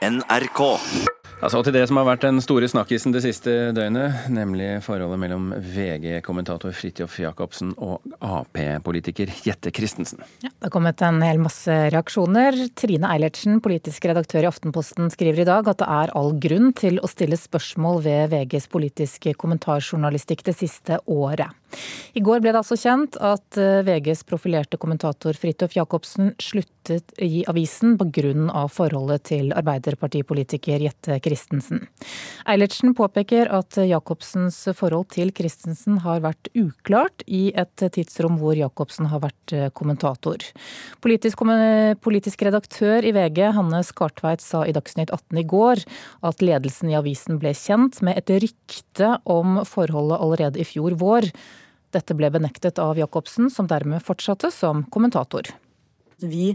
NRK. Altså til det som har vært den store snakkisen det siste døgnet, nemlig forholdet mellom VG-kommentator Fridtjof Jacobsen og Ap-politiker Jette Christensen. Ja, det har kommet en hel masse reaksjoner. Trine Eilertsen, politisk redaktør i Aftenposten, skriver i dag at det er all grunn til å stille spørsmål ved VGs politiske kommentarjournalistikk det siste året. I går ble det altså kjent at eh, VGs profilerte kommentator Fridtjof Jacobsen sluttet i avisen pga. forholdet til arbeiderpartipolitiker Jette Christensen. Eilertsen påpeker at Jacobsens forhold til Christensen har vært uklart i et tidsrom hvor Jacobsen har vært eh, kommentator. Politisk, politisk redaktør i VG, Hanne Skartveit, sa i Dagsnytt 18 i går at ledelsen i avisen ble kjent med et rykte om forholdet allerede i fjor vår. Dette ble benektet av Jacobsen, som dermed fortsatte som kommentator. Vi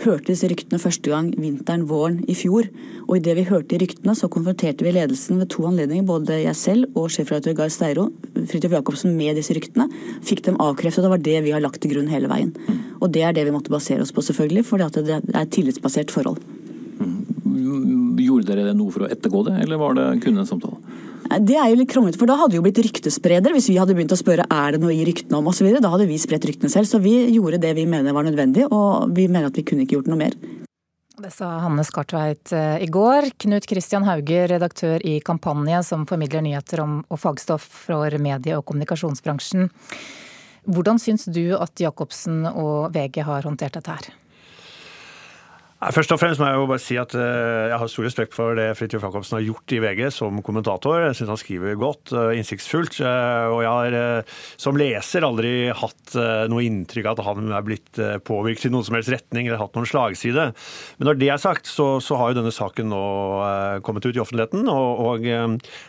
hørte disse ryktene første gang vinteren-våren i fjor. Og idet vi hørte ryktene, så konfronterte vi ledelsen ved to anledninger, både jeg selv og sjefredaktør Gahr Steiro, Fridtjof Jacobsen, med disse ryktene. Fikk dem avkreftet. og Det var det vi har lagt til grunn hele veien. Og det er det vi måtte basere oss på, selvfølgelig, for det er et tillitsbasert forhold. Gjorde dere noe for å ettergå det, eller var det kun en samtale? Det er jo litt kronglete, for da hadde jo blitt ryktespreder hvis vi hadde begynt å spørre er det noe i ryktene om osv. Da hadde vi spredt ryktene selv. Så vi gjorde det vi mener var nødvendig, og vi mener at vi kunne ikke gjort noe mer. Det sa Hanne Skartveit eh, i går. Knut Kristian Hauge, redaktør i Kampanje, som formidler nyheter om, og fagstoff for medie- og kommunikasjonsbransjen. Hvordan syns du at Jacobsen og VG har håndtert dette her? Først og fremst må jeg jo bare si at eh, jeg har stor respekt for det Fridtjof Jacobsen har gjort i VG som kommentator. Jeg syns han skriver godt, innsiktsfullt. Eh, og jeg har eh, som leser aldri hatt noe inntrykk av at han er blitt påvirket i noen som helst retning eller hatt noen slagside. Men når det er sagt, så, så har jo denne saken nå kommet ut i offentligheten. Og, og,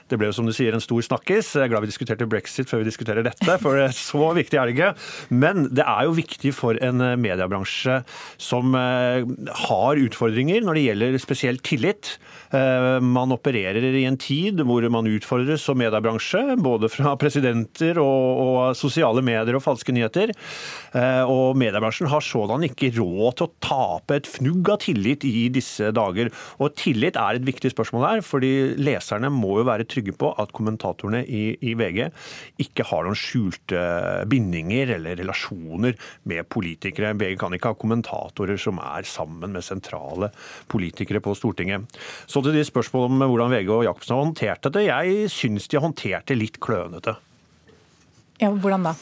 det ble jo som du sier en stor snakkis. Jeg er glad vi diskuterte brexit før vi diskuterer dette, for det er så viktig er det ikke. Men det er jo viktig for en mediebransje som har har utfordringer når det gjelder spesielt tillit. Eh, man opererer i en tid hvor man utfordres som mediebransje, både fra presidenter og, og, sosiale medier og falske nyheter. Eh, og mediebransjen har sådan ikke råd til å tape et fnugg av tillit i disse dager. Og tillit er et viktig spørsmål her, fordi leserne må jo være trygge på at kommentatorene i, i VG ikke har noen skjulte bindinger eller relasjoner med politikere. VG kan ikke ha kommentatorer som er sammen med sentrale politikere på Stortinget. Så til de spørsmålene om hvordan VG og Jacobsen har håndtert dette. Jeg syns de har håndtert det litt klønete. Ja, Hvordan da?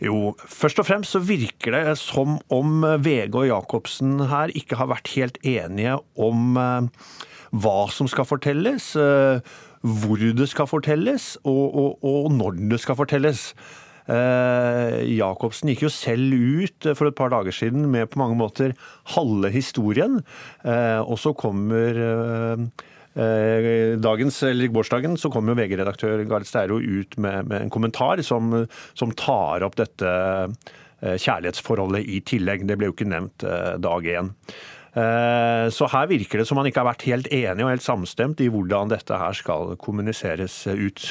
Jo, først og fremst så virker det som om VG og Jacobsen her ikke har vært helt enige om eh, hva som skal fortelles, eh, hvor det skal fortelles, og, og, og når det skal fortelles. Eh, Jacobsen gikk jo selv ut eh, for et par dager siden med på mange måter halve historien. Eh, og så kommer dagens, eller gårsdagen så kommer VG-redaktør Gard Steiro ut med, med, en kommentar som, som tar opp dette kjærlighetsforholdet i tillegg. Det ble jo ikke nevnt dag én. Så her virker det som man ikke har vært helt enig og helt samstemt i hvordan dette her skal kommuniseres ut.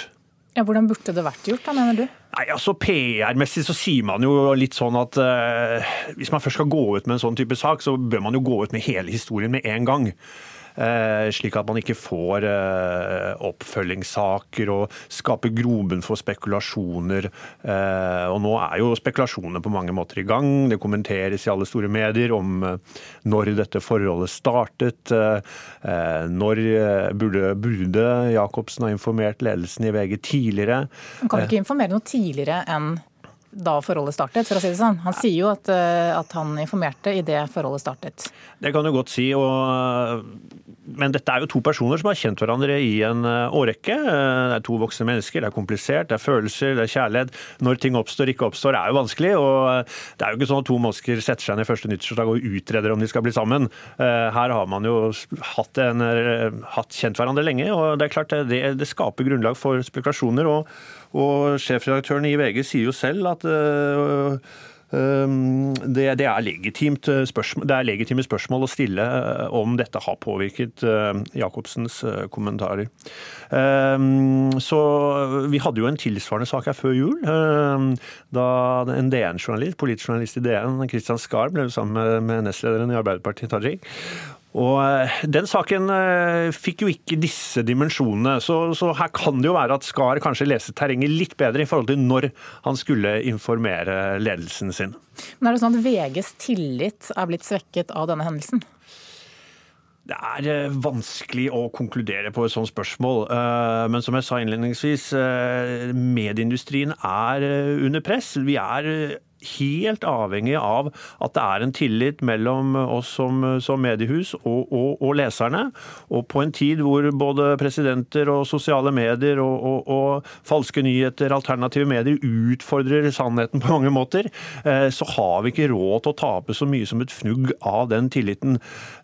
Ja, Hvordan burde det vært gjort, da, mener du? Nei, altså PR-messig så sier man jo litt sånn at uh, hvis man først skal gå ut med en sånn type sak, så bør man jo gå ut med hele historien med en gang. Eh, slik at man ikke får eh, oppfølgingssaker og skaper grobunn for spekulasjoner. Eh, og nå er jo spekulasjonene på mange måter i gang. Det kommenteres i alle store medier om når dette forholdet startet. Når burde, burde Jacobsen ha informert ledelsen i VG tidligere? Han kan ikke informere noe tidligere enn da forholdet startet, for å si det sånn. Han sier jo at, eh, at han informerte idet forholdet startet. Det kan du godt si. Og, men dette er jo to personer som har kjent hverandre i en eh, årrekke. Det er to voksne mennesker, det er komplisert, det er følelser, det er kjærlighet. Når ting oppstår, ikke oppstår, er jo vanskelig. Og det er jo ikke sånn at to mennesker setter seg ned første nyttårsdag og utreder om de skal bli sammen. Eh, her har man jo hatt, en, hatt kjent hverandre lenge, og det er klart det, det skaper grunnlag for spekulasjoner. og og sjefredaktøren i VG sier jo selv at øh, det, det, er spørsmål, det er legitime spørsmål å stille om dette har påvirket Jacobsens kommentarer. Så Vi hadde jo en tilsvarende sak her før jul. Da en DN-journalist, politisk journalist i DN, Kristian Skar, ble sammen med nestlederen i Arbeiderpartiet, Tajik, Og eh, Den saken eh, fikk jo ikke disse dimensjonene, så, så, her kan det jo være at Skar kanskje leste terrenget litt bedre i forhold til når han skulle informere ledelsen sin. Men Er det sånn at VGs tillit er blitt svekket av denne hendelsen? Det er eh, vanskelig å konkludere på et sånt spørsmål. Men som jeg sa innledningsvis, medieindustrien er under press. Vi er helt avhengig av at det er en tillit mellom oss som, som mediehus og, og, og, leserne. Og på en tid hvor både presidenter og sosiale medier og, og, falske nyheter, alternative medier, utfordrer sannheten på mange måter, eh, så har vi ikke råd til å tape så mye som et fnugg av den tilliten.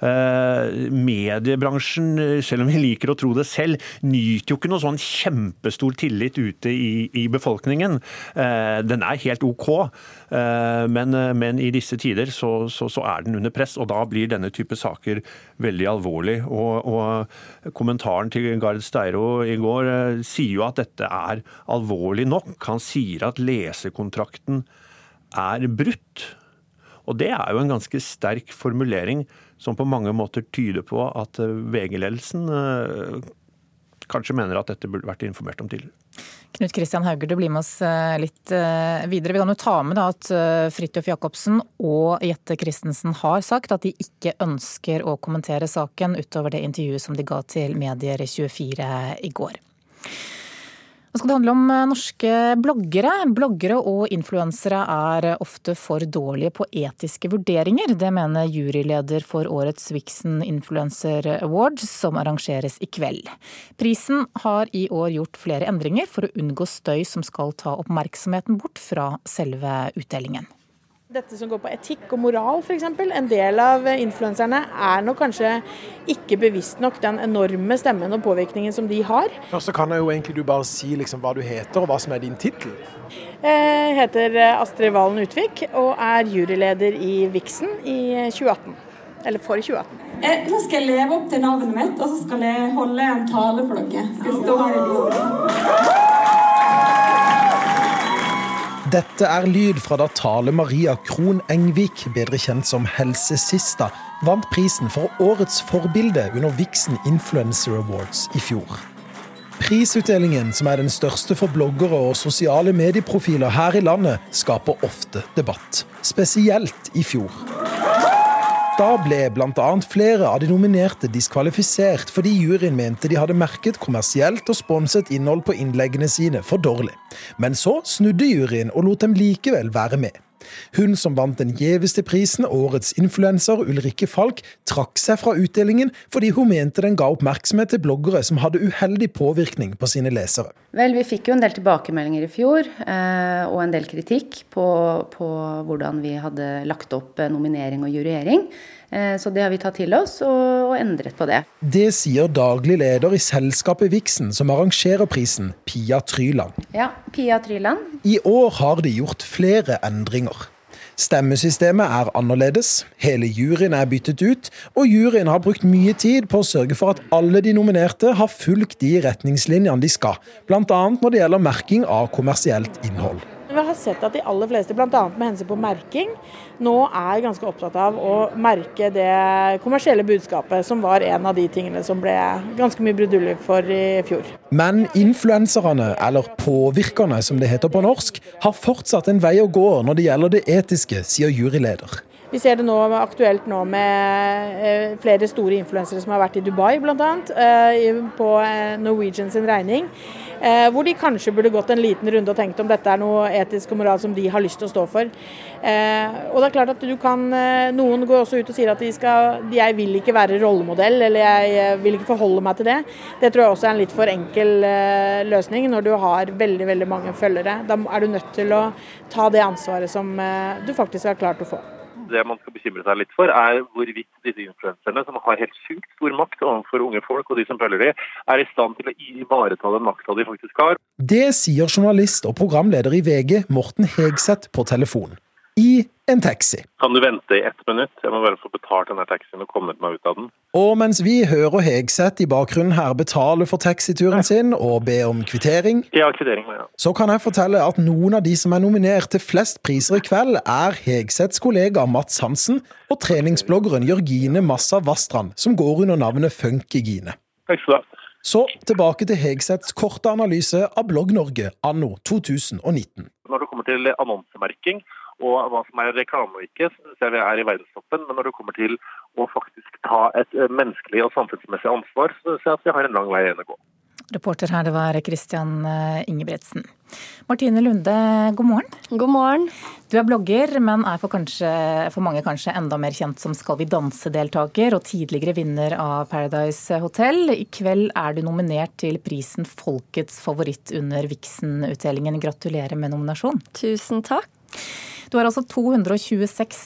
Eh, mediebransjen, selv om vi liker å tro det selv, nyter jo ikke noe sånn kjempestor tillit ute i, i befolkningen. Eh, den er helt OK. Eh, men, eh, men, i disse tider så, så, så, er den under press, og da blir denne type saker veldig alvorlig. Og, og kommentaren til Gard Steiro i går eh, sier jo at dette er alvorlig nok. Han sier at lesekontrakten er brutt. Og det er jo en ganske sterk formulering som på mange måter tyder på at VG-ledelsen kanskje mener at dette burde vært informert om tidligere. Knut Kristian Hauger, du blir med oss eh, litt eh, videre. Vi kan jo ta med at eh, Fridtjof Jacobsen og Jette Christensen har sagt at de ikke ønsker å kommentere saken utover det intervjuet som de ga til Medier24 i går. Nå skal det handle om eh, norske bloggere. Bloggere og influensere er ofte for dårlige på etiske vurderinger. Det mener juryleder for årets Vixen Influencer Award, som arrangeres i kveld. Prisen har i år gjort flere endringer for å unngå støy som skal ta oppmerksomheten bort fra selve utdelingen dette som går på etikk og moral f.eks. En del av influenserne er nok kanskje ikke bevisst nok den enorme stemmen og påvirkningen som de har. Først så kan jeg jo egentlig du bare si liksom hva du heter og hva som er din tittel. Jeg heter Astrid Valen Utvik og er juryleder i Vixen i 2018. Eller for 2018. Eh, nå skal jeg leve opp til navnet mitt, og så skal jeg holde en tale for dere. Skal stå her i lyset. Dette er lyd fra da Tale Maria Krohn Engvik, bedre kjent som Helsesista, vant prisen for årets forbilde under Vixen Influencer Awards i fjor. Prisutdelingen, som er den største for bloggere og sosiale medieprofiler her i landet, skaper ofte debatt. Spesielt i fjor. Da ble bl.a. flere av de nominerte diskvalifisert fordi juryen mente de hadde merket kommersielt og sponset innhold på innleggene sine for dårlig. Men så snudde juryen og lot dem likevel være med. Hun som vant den gjeveste prisen, årets influenser Ulrikke Falk, trakk seg fra utdelingen fordi hun mente den ga oppmerksomhet til bloggere som hadde uheldig påvirkning på sine lesere. Vel, vi fikk jo en del tilbakemeldinger i fjor, eh, og en del kritikk på, på hvordan vi hadde lagt opp eh, nominering og juryering. Eh, så det har vi tatt til oss og, og, endret på det. Det sier daglig leder i selskapet Vixen, som arrangerer prisen, Pia Tryland. Ja, Pia Tryland. I år har de gjort flere endringer. Stemmesystemet er annerledes, hele juryen er byttet ut, og juryen har brukt mye tid på å sørge for at alle de nominerte har fulgt de retningslinjene de skal, bl.a. når det gjelder merking av kommersielt innhold. Vi har sett at de aller fleste, bl.a. med hensyn på merking, nå er ganske opptatt av å merke det kommersielle budskapet, som var en av de tingene som ble ganske mye brudulje for i fjor. Men influenserne, eller påvirkerne som det heter på norsk, har fortsatt en vei å gå når det gjelder det etiske, sier juryleder. Vi ser det nå aktuelt nå med eh, flere store influensere som har vært i Dubai bl.a. Eh, på eh, Norwegian sin regning. Eh, hvor de kanskje burde gått en liten runde og tenkt om dette er noe etisk og moral som de har lyst til å stå for. Eh, og det er klart at du kan, eh, Noen går også ut og sier at de skal, jeg vil ikke være rollemodell, eller jeg vil ikke forholde meg til det. Det tror jeg også er en litt for enkel løsning når du har veldig veldig mange følgere. Da er du nødt til å ta det ansvaret som du faktisk har klart å få det man skal bekymre seg litt for, er hvorvidt disse influenserne, som har helt sjukt stor makt overfor unge folk og de som følger dem, er i stand til å ivareta den makta de faktisk har. Det sier journalist og programleder i VG Morten Hegseth på telefon. I en taxi. Kan du vente i ett minutt? Jeg må bare få betalt denne taxien og kommet meg ut av den. Og mens vi hører Hegseth i bakgrunnen her betale for taxituren sin og be om kvittering, Ja, kvittering, ja. så kan jeg fortelle at noen av de som er nominert til flest priser i kveld, er Hegseths kollega Mats Hansen og treningsbloggeren Jørgine Massa Vastrand, som går under navnet Funkygine. Takk skal du ha. Så tilbake til Hegseths korte analyse av Blogg-Norge anno 2019. Når det kommer til annonsemerking og hva som er reklame og ikke, så ser vi er i verdenstoppen. Men når det kommer til å faktisk ta et eh, menneskelig og samfunnsmessig ansvar, så ser jeg at vi har en lang vei igjen å gå. Reporter her, det var Christian eh, Ingebretsen. Martine Lunde, god morgen. God morgen. Du er blogger, men er for, kanskje, for mange kanskje enda mer kjent som Skal vi danse-deltaker og tidligere vinner av Paradise Hotel. I kveld er du nominert til prisen Folkets favoritt under Vixen-utdelingen. Gratulerer med nominasjon. Tusen takk. Du har altså 226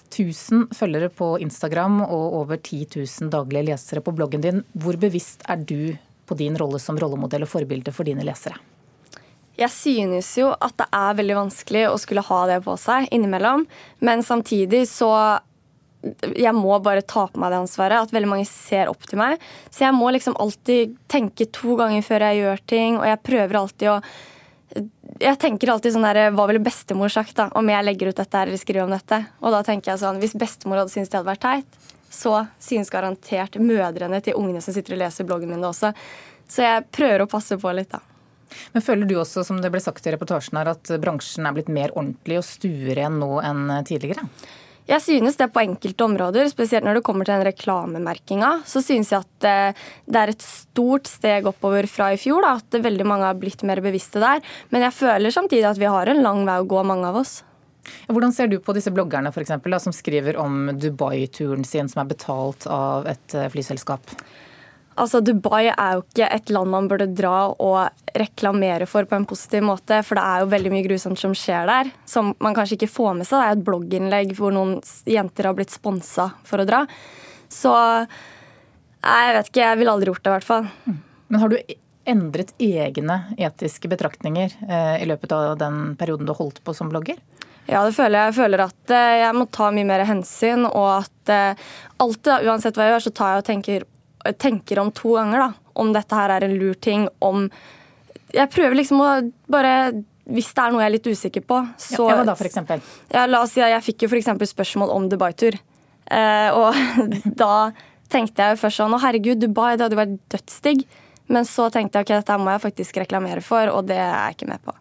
000 følgere på Instagram og over 10 000 daglige lesere på bloggen din. Hvor bevisst er du på din rolle som rollemodell og forbilde for dine lesere? Jeg synes jo at det er veldig vanskelig å skulle ha det på seg innimellom, men samtidig så jeg må bare ta på meg det ansvaret, at veldig mange ser opp til meg. Så jeg må liksom alltid tenke to ganger før jeg gjør ting, og jeg prøver alltid å jeg tenker alltid sånn der, Hva ville bestemor sagt da, om jeg legger ut dette eller skriver om dette? Og da tenker jeg sånn, Hvis bestemor hadde syntes det hadde vært teit, så synes garantert mødrene til ungene som sitter og leser bloggen min det også. Så jeg prøver å passe på litt, da. Men Føler du også, som det ble sagt i reportasjen her, at bransjen er blitt mer ordentlig og stuere nå enn tidligere? Jeg synes det på enkelte områder, spesielt når det kommer til den reklamemerkinga, så synes jeg at eh, det er et stort steg oppover fra i fjor. Da, at veldig mange har blitt mer bevisste der. Men jeg føler samtidig at vi har en lang vei å gå, mange av oss. Hvordan ser du på disse bloggerne for eksempel, da, som skriver om Dubai-turen sin som er betalt av et eh, flyselskap? Altså, Dubai er jo ikke et land man burde dra og reklamere for på en positiv måte, for det er jo veldig mye grusomt som skjer der, som man kanskje ikke får med seg. Det er et blogginnlegg hvor noen jenter har blitt sponsa for å dra. Så jeg vet ikke, jeg ville aldri gjort det, i hvert fall. Men har du endret egne etiske betraktninger eh, i løpet av den perioden du holdt på som blogger? Ja, det føler jeg. Jeg føler at eh, jeg må ta mye mer hensyn, og at eh, alltid, uansett hva jeg gjør, så tar jeg og tenker tenker om to ganger da, om dette her er en lur ting. Om Jeg prøver liksom å bare Hvis det er noe jeg er litt usikker på, så Ja, Hva da, for eksempel? Ja, la oss si at Jeg fikk jo f.eks. spørsmål om Dubai-tur. Eh, og da tenkte jeg jo først sånn Å, herregud, Dubai, det hadde jo vært dødsdigg. Men så tenkte jeg ok, dette må jeg faktisk reklamere for, og det er jeg ikke med på.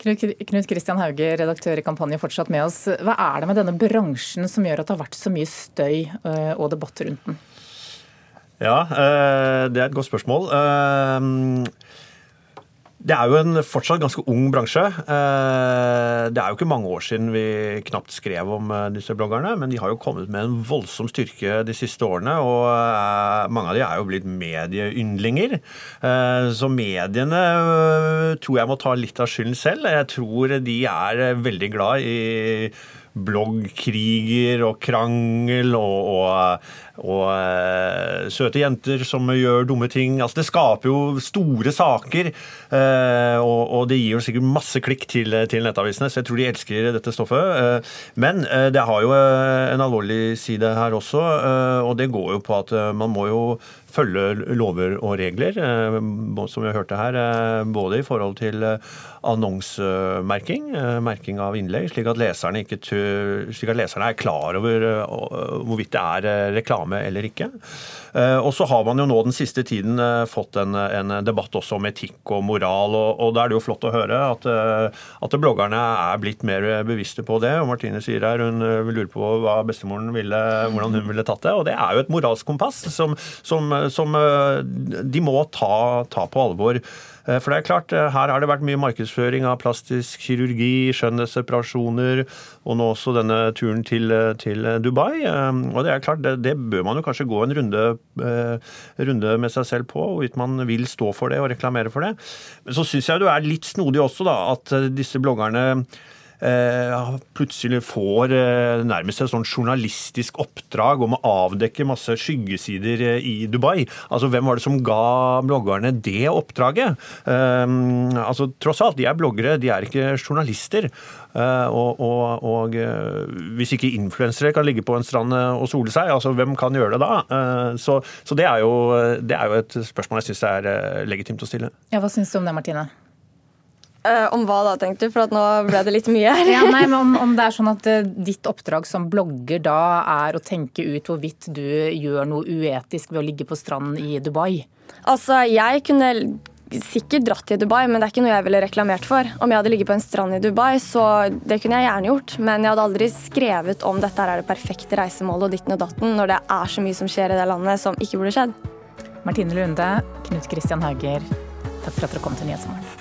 Knut Kristian Hauge, redaktør i Kampanje, fortsatt med oss. Hva er det med denne bransjen som gjør at det har vært så mye støy eh, og debatt rundt den? Ja, det er et godt spørsmål. Det er jo en fortsatt ganske ung bransje. Det er jo ikke mange år siden vi knapt skrev om disse bloggerne, men de har jo kommet med en voldsom styrke de siste årene. Og mange av de er jo blitt medieyndlinger. Så mediene tror jeg må ta litt av skylden selv. Jeg tror de er veldig glad i bloggkriger og krangel og, og, og uh, søte jenter som gjør dumme ting. Altså, det skaper jo store saker, uh, og, og, det gir jo sikkert masse klikk til, til, nettavisene, så jeg tror de elsker dette stoffet. Uh, men det har jo en alvorlig side her også, og det går jo på at man må jo følge lover og regler, som vi hørte her, både i forhold til annonsemerking, merking av innlegg, slik at leserne, ikke slik at leserne er klar over hvorvidt det er reklame eller ikke. Og så har man jo nå den siste tiden fått en, en debatt også om etikk og moral, og, og da er det jo flott å høre at, at bloggerne er blitt mer bevisste på det. Og Martine sier her hun lurer på hva bestemoren ville, hvordan hun ville tatt det. Og det er jo et moralsk kompass som, som, som de må ta, ta på alvor. For det er klart, her har det vært mye markedsføring av plastisk kirurgi, skjønnhetsoperasjoner, og nå også denne turen til, til Dubai. Og det er klart, det, det, bør man jo kanskje gå en runde, eh, runde med seg selv på, hvorvidt man vil stå for det og reklamere for det. Men så syns jeg det er litt snodig også, da, at disse bloggerne eh, plutselig får eh, nærmest et sånn journalistisk oppdrag om å avdekke masse skyggesider eh, i Dubai. Altså, Hvem var det som ga bloggerne det oppdraget? Altså, Tross alt, de er bloggere, de er ikke journalister. Og, og, og hvis ikke influensere kan ligge på en strand og sole seg, altså hvem kan gjøre det da? Så, så det, er jo, det, er jo, et spørsmål jeg syns er legitimt å stille. Ja, Hva syns du om det, Martine? Uh, om hva da, tenkte du? For nå ble det litt mye her. ja, nei, men om, om, det er sånn at uh, ditt oppdrag som blogger da er å tenke ut hvorvidt du gjør noe uetisk ved å ligge på stranden i Dubai? Altså, jeg kunne sikkert dratt til Dubai, men det er ikke noe jeg ville reklamert for. Om jeg hadde ligget på en strand i Dubai, så det kunne jeg gjerne gjort. Men jeg hadde aldri skrevet om dette er det perfekte reisemålet og ditten og datten, når det er så mye som skjer i det landet som ikke burde skjedd. Martine Lunde, Knut Kristian Hauger, takk for at dere kom til Nyhetsmorgen.